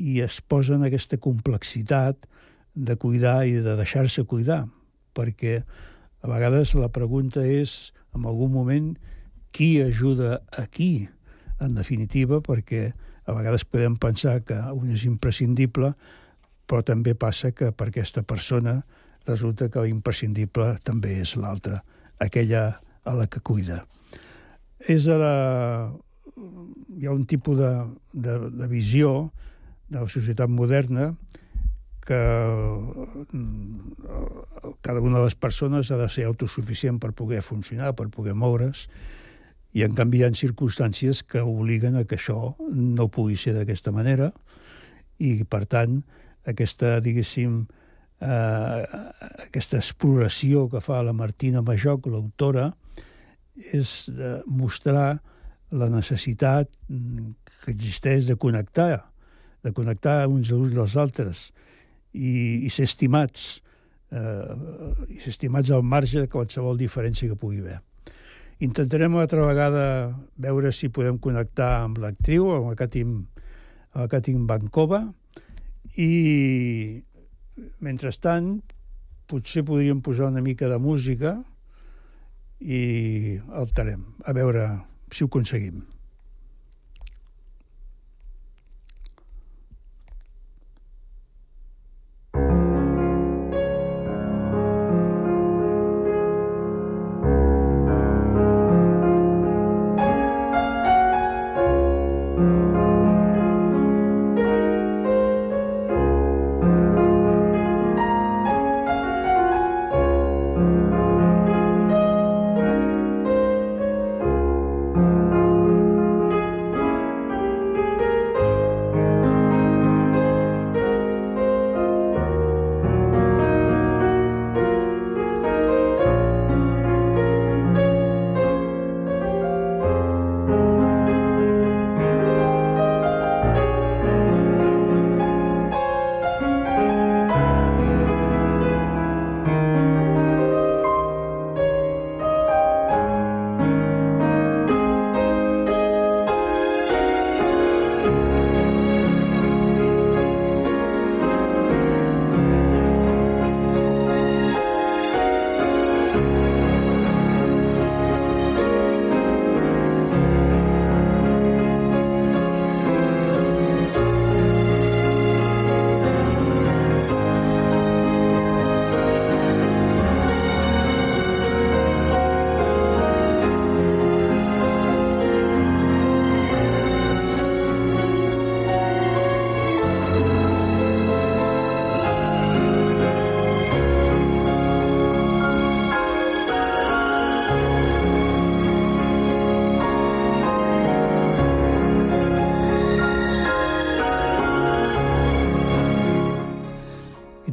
i es posen aquesta complexitat de cuidar i de deixar-se cuidar, perquè a vegades la pregunta és, en algun moment, qui ajuda a qui, en definitiva, perquè a vegades podem pensar que un és imprescindible, però també passa que per aquesta persona resulta que l'imprescindible també és l'altra, aquella a la que cuida. És a la... Hi ha un tipus de, de, de visió de la societat moderna que mm, cada una de les persones ha de ser autosuficient per poder funcionar, per poder moure's, i en canvi hi ha circumstàncies que obliguen a que això no pugui ser d'aquesta manera i, per tant, aquesta, diguéssim, eh, aquesta exploració que fa la Martina Majoc, l'autora, és eh, mostrar la necessitat que existeix de connectar, de connectar uns a uns dels altres i, i ser estimats, eh, i ser estimats al marge de qualsevol diferència que pugui haver. Intentarem una altra vegada veure si podem connectar amb l'actriu, amb la Katim, la Katim Bankova, i Mentrestant, potser podríem posar una mica de música i alterem, a veure si ho aconseguim.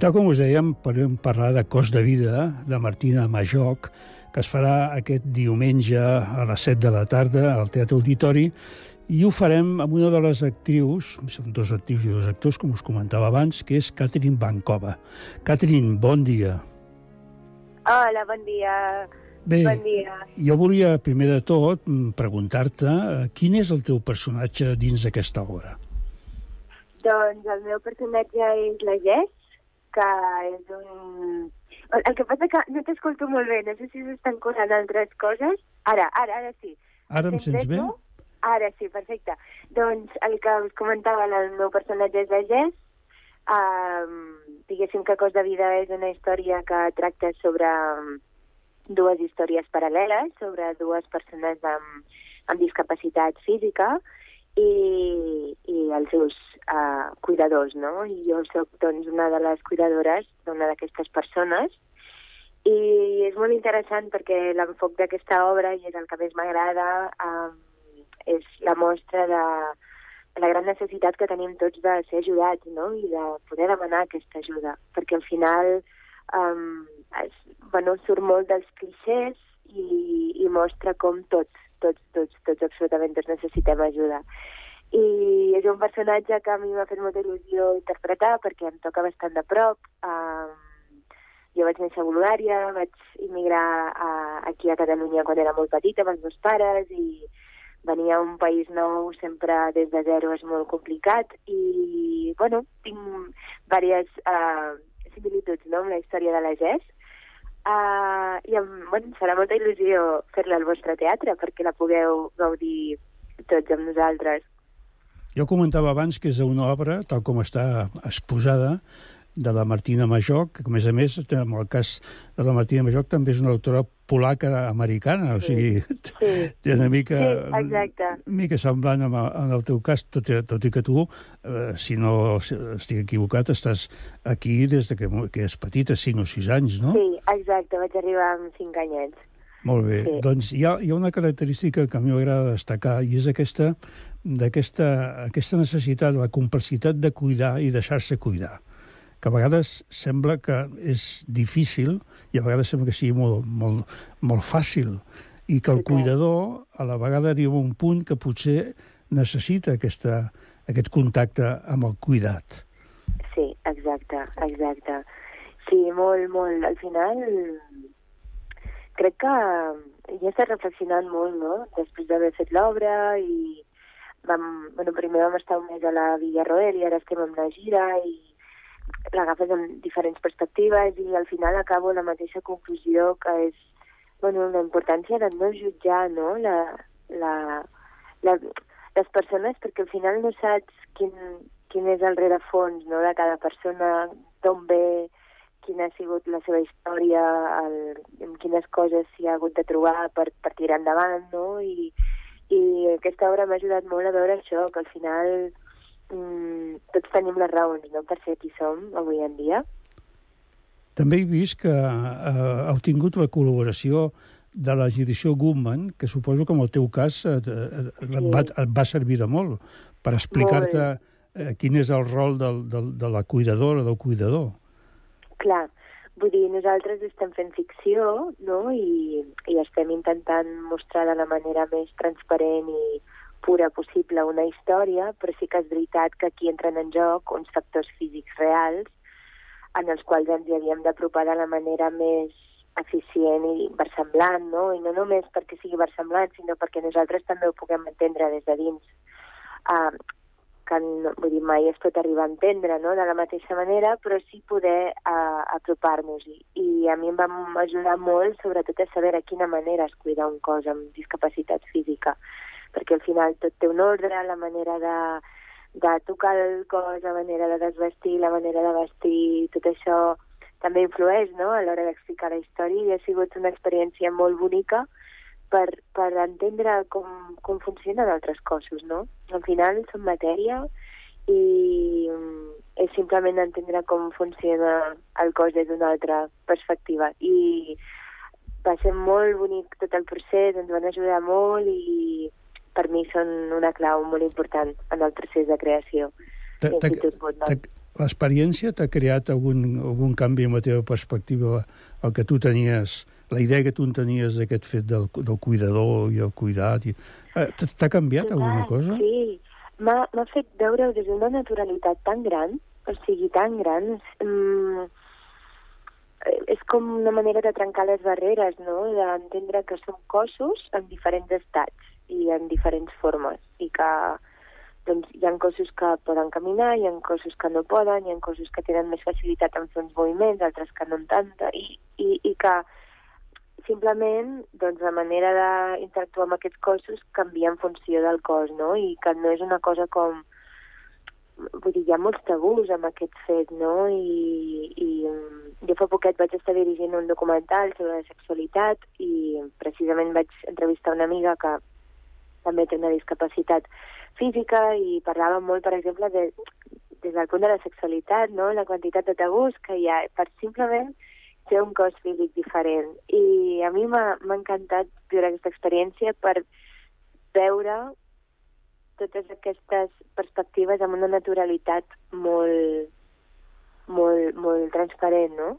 Tal com us dèiem, podem parlar de Cos de Vida, de Martina Majoc, que es farà aquest diumenge a les 7 de la tarda al Teatre Auditori, i ho farem amb una de les actrius, són dos actrius i dos actors, com us comentava abans, que és Catherine Bancova. Catherine, bon dia. Hola, bon dia. Bé, bon dia. jo volia, primer de tot, mm, preguntar-te eh, quin és el teu personatge dins d'aquesta obra? Doncs el meu personatge és la Jess, que és un... El que passa que no t'escolto molt bé, no sé si s'estan colant altres coses. Ara, ara, ara sí. Ara em sents bé? Ara sí, perfecte. Doncs el que us comentava, el meu personatge és Jess. Um, diguéssim que Cos de Vida és una història que tracta sobre um, dues històries paral·leles, sobre dues persones amb, amb discapacitat física i, i els seus uh, cuidadors, no? I jo soc doncs, una de les cuidadores d'una d'aquestes persones i és molt interessant perquè l'enfoc d'aquesta obra, i és el que més m'agrada, um, és la mostra de la gran necessitat que tenim tots de ser ajudats no? i de poder demanar aquesta ajuda, perquè al final um, es, bueno, surt molt dels clixés i, i mostra com tots, tots, tots, tots, absolutament tots necessitem ajuda. I és un personatge que a mi m'ha fet molta il·lusió interpretar perquè em toca bastant de prop. Um, jo vaig néixer a Bulgària, vaig immigrar a, aquí a Catalunya quan era molt petita amb els meus pares i venir a un país nou sempre des de zero és molt complicat i, bueno, tinc diverses uh, similituds no, amb la història de la GES uh, i em, bueno, farà molta il·lusió fer-la al vostre teatre perquè la pugueu gaudir tots amb nosaltres. Jo comentava abans que és una obra, tal com està exposada, de la Martina Majoc, que a més a més, en el cas de la Martina Majoc, també és una autora polaca americana, o sigui, sí. té una mica, Sí, exacte. mica semblant amb, en el teu cas, tot, i- tot i que tu, eh, si no estic equivocat, estàs aquí des de que, que és petita, 5 o 6 anys, no? Sí, exacte, vaig arribar amb 5 anyets. Molt bé. Sí. Doncs hi ha, hi ha una característica que a mi m'agrada destacar i és aquesta, d'aquesta aquesta necessitat, la complexitat de cuidar i deixar-se cuidar que a vegades sembla que és difícil i a vegades sembla que sigui molt, molt, molt fàcil i que el cuidador a la vegada arriba a un punt que potser necessita aquesta, aquest contacte amb el cuidat. Sí, exacte, exacte. Sí, molt, molt. Al final, crec que ja estat reflexionant molt, no?, després d'haver fet l'obra i vam, bueno, primer vam estar un mes a la Villa Roel i ara estem amb la gira i l'agafes amb diferents perspectives i al final acabo la mateixa conclusió que és bueno, la importància de no jutjar no? La, la, la, les persones perquè al final no saps quin, quin és el rerefons no? de cada persona, d'on ve, quina ha sigut la seva història, el, en quines coses s'hi ha hagut de trobar per, per tirar endavant, no? I, i aquesta obra m'ha ajudat molt a veure això, que al final mm, tots tenim les raons no? per ser qui som avui en dia. També he vist que eh, heu tingut la col·laboració de la Girició Goodman, que suposo que en el teu cas et, et, et, va, et va servir de molt per explicar-te eh, quin és el rol del, del, de la cuidadora, del cuidador. Clar, vull dir, nosaltres estem fent ficció, no?, i, i estem intentant mostrar de la manera més transparent i pura possible una història, però sí que és veritat que aquí entren en joc uns factors físics reals en els quals ens hi havíem d'apropar de la manera més eficient i versemblant, no? I no només perquè sigui versemblant, sinó perquè nosaltres també ho puguem entendre des de dins. Uh, que no, vull dir, mai es pot arribar a entendre no? de la mateixa manera, però sí poder uh, apropar-nos-hi. I a mi em va ajudar molt, sobretot, a saber a quina manera es cuida un cos amb discapacitat física, perquè al final tot té un ordre, la manera de, de tocar el cos, la manera de desvestir, la manera de vestir, tot això també influeix no? a l'hora d'explicar la història i ha sigut una experiència molt bonica per, per entendre com, com funcionen altres cossos, no? Al final són matèria i mm, és simplement entendre com funciona el cos des d'una altra perspectiva. I va ser molt bonic tot el procés, ens van ajudar molt i per mi són una clau molt important en el procés de creació. L'experiència t'ha creat algun, algun canvi en la teva perspectiva, el que tu tenies, la idea que tu en tenies d'aquest fet del, del cuidador i el cuidat? I... Eh, T'ha canviat alguna cosa? Sí, m'ha fet veure des d'una naturalitat tan gran, o sigui, tan gran. Mm, és com una manera de trencar les barreres, no?, d'entendre que som cossos en diferents estats i en diferents formes, i que doncs, hi ha cossos que poden caminar, hi ha cossos que no poden, hi ha cossos que tenen més facilitat en fer uns moviments, altres que no en tanta, i, i, i que simplement doncs, la manera d'interactuar amb aquests cossos canvia en funció del cos, no? I que no és una cosa com... Vull dir, hi ha molts tabús amb aquest fet, no? I, i mm, jo fa poquet vaig estar dirigint un documental sobre la sexualitat i precisament vaig entrevistar una amiga que també té una discapacitat física i parlàvem molt, per exemple, de, des del punt de la sexualitat, no? la quantitat de tabús que hi ha per simplement ser un cos físic diferent. I a mi m'ha encantat viure aquesta experiència per veure totes aquestes perspectives amb una naturalitat molt, molt, molt transparent, no?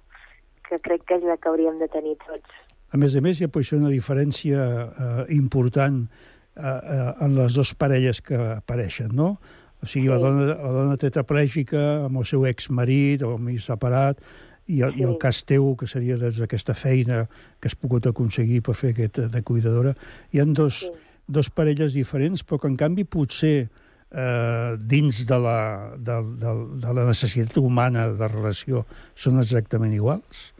Que crec que és la que hauríem de tenir tots. A més a més, hi ha potser una diferència eh, important eh, eh, en les dues parelles que apareixen, no? O sigui, la, Sí. dona, la dona tetraplègica amb el seu exmarit o amb separat, i el, i el Sí. cas teu, que seria des d'aquesta feina que has pogut aconseguir per fer aquest de cuidadora. Hi han dos, dos parelles diferents, però que en canvi potser eh, dins de la, de, de, de la necessitat humana de relació són exactament iguals?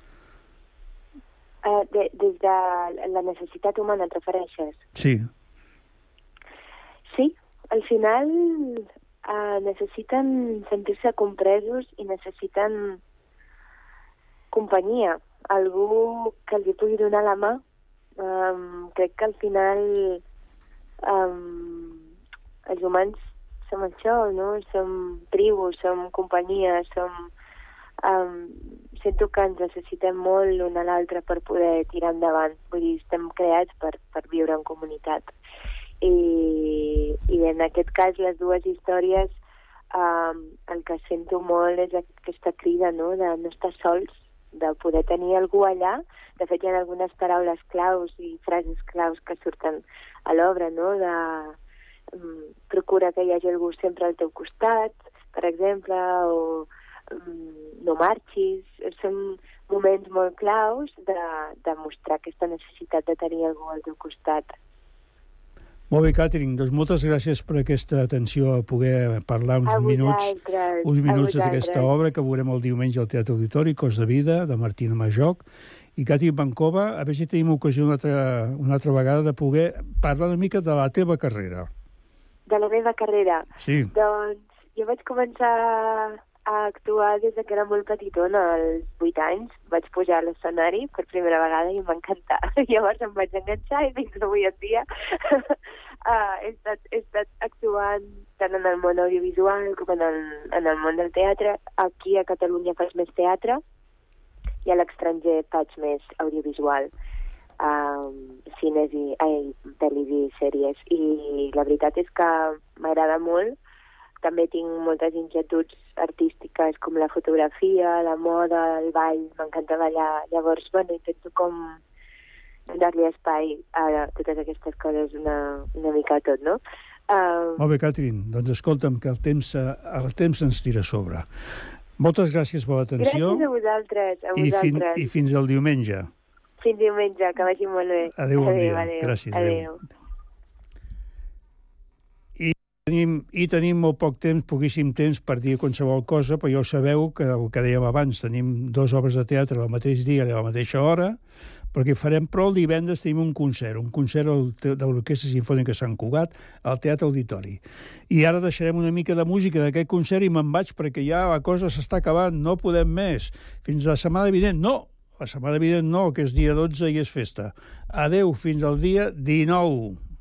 Uh, de, des de la necessitat humana et refereixes? Sí. Sí, al final uh, necessiten sentir-se compresos i necessiten companyia, algú que hi pugui donar la mà. Um, crec que al final um, els humans som això, no? Som tribu, som companyia, som... Um, sento que ens necessitem molt l'un a l'altre per poder tirar endavant. Vull dir, estem creats per, per viure en comunitat. I, I en aquest cas, les dues històries, um, el que sento molt és aquesta crida, no?, de no estar sols, de poder tenir algú allà. De fet, hi ha algunes paraules claus i frases claus que surten a l'obra, no?, de um, procura que hi hagi algú sempre al teu costat, per exemple, o um, no marxis. Són moments molt claus de, de mostrar aquesta necessitat de tenir algú al teu costat. Molt bé, Catherine, doncs moltes gràcies per aquesta atenció a poder parlar uns A minuts, vosaltres, uns minuts d'aquesta obra que veurem el diumenge al Teatre Auditori, Cos de Vida, de Martina Majoc. I, Cati Bancova, a veure si tenim ocasió una altra, una altra vegada de poder parlar una mica de la teva carrera. De la meva carrera? Sí. Doncs jo vaig començar a actuar des de que era molt petitona, als 8 anys. Vaig pujar a l'escenari per primera vegada i em va encantar. Llavors em vaig enganxar i fins avui en dia uh, he, estat, he estat actuant tant en el món audiovisual com en el, en el món del teatre. Aquí a Catalunya faig més teatre i a l'estranger faig més audiovisual um, cines i ai, pel·lis i sèries i la veritat és que m'agrada molt també tinc moltes inquietuds artístiques com la fotografia, la moda, el ball, m'encanta ballar llavors, bueno, intento com donar-li espai a totes aquestes coses una, una mica a tot, no? Uh, Molt bé, Catherine, doncs escolta'm, que el temps, eh, el temps ens tira a sobre. Moltes gràcies per l'atenció gràcies a vosaltres, a i, fin, vosaltres. i fins al diumenge. Fins diumenge, que vagi molt bé. Adéu, bon adéu, dia. adéu, Gràcies, adéu. adéu. Tenim, I tenim molt poc temps, poquíssim temps per dir qualsevol cosa, però ja ho sabeu que el que dèiem abans, tenim dues obres de teatre al mateix dia i a la mateixa hora, perquè farem, però el divendres tenim un concert, un concert de l'Orquestra Sinfònica Sant Cugat al Teatre Auditori. I ara deixarem una mica de música d'aquest concert i me'n vaig perquè ja la cosa s'està acabant, no podem més. Fins la setmana vinent, no! La setmana vinent no, que és dia 12 i és festa. Adeu, fins al dia 19.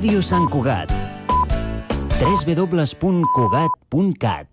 Ràdio Sant Cugat. www.cugat.cat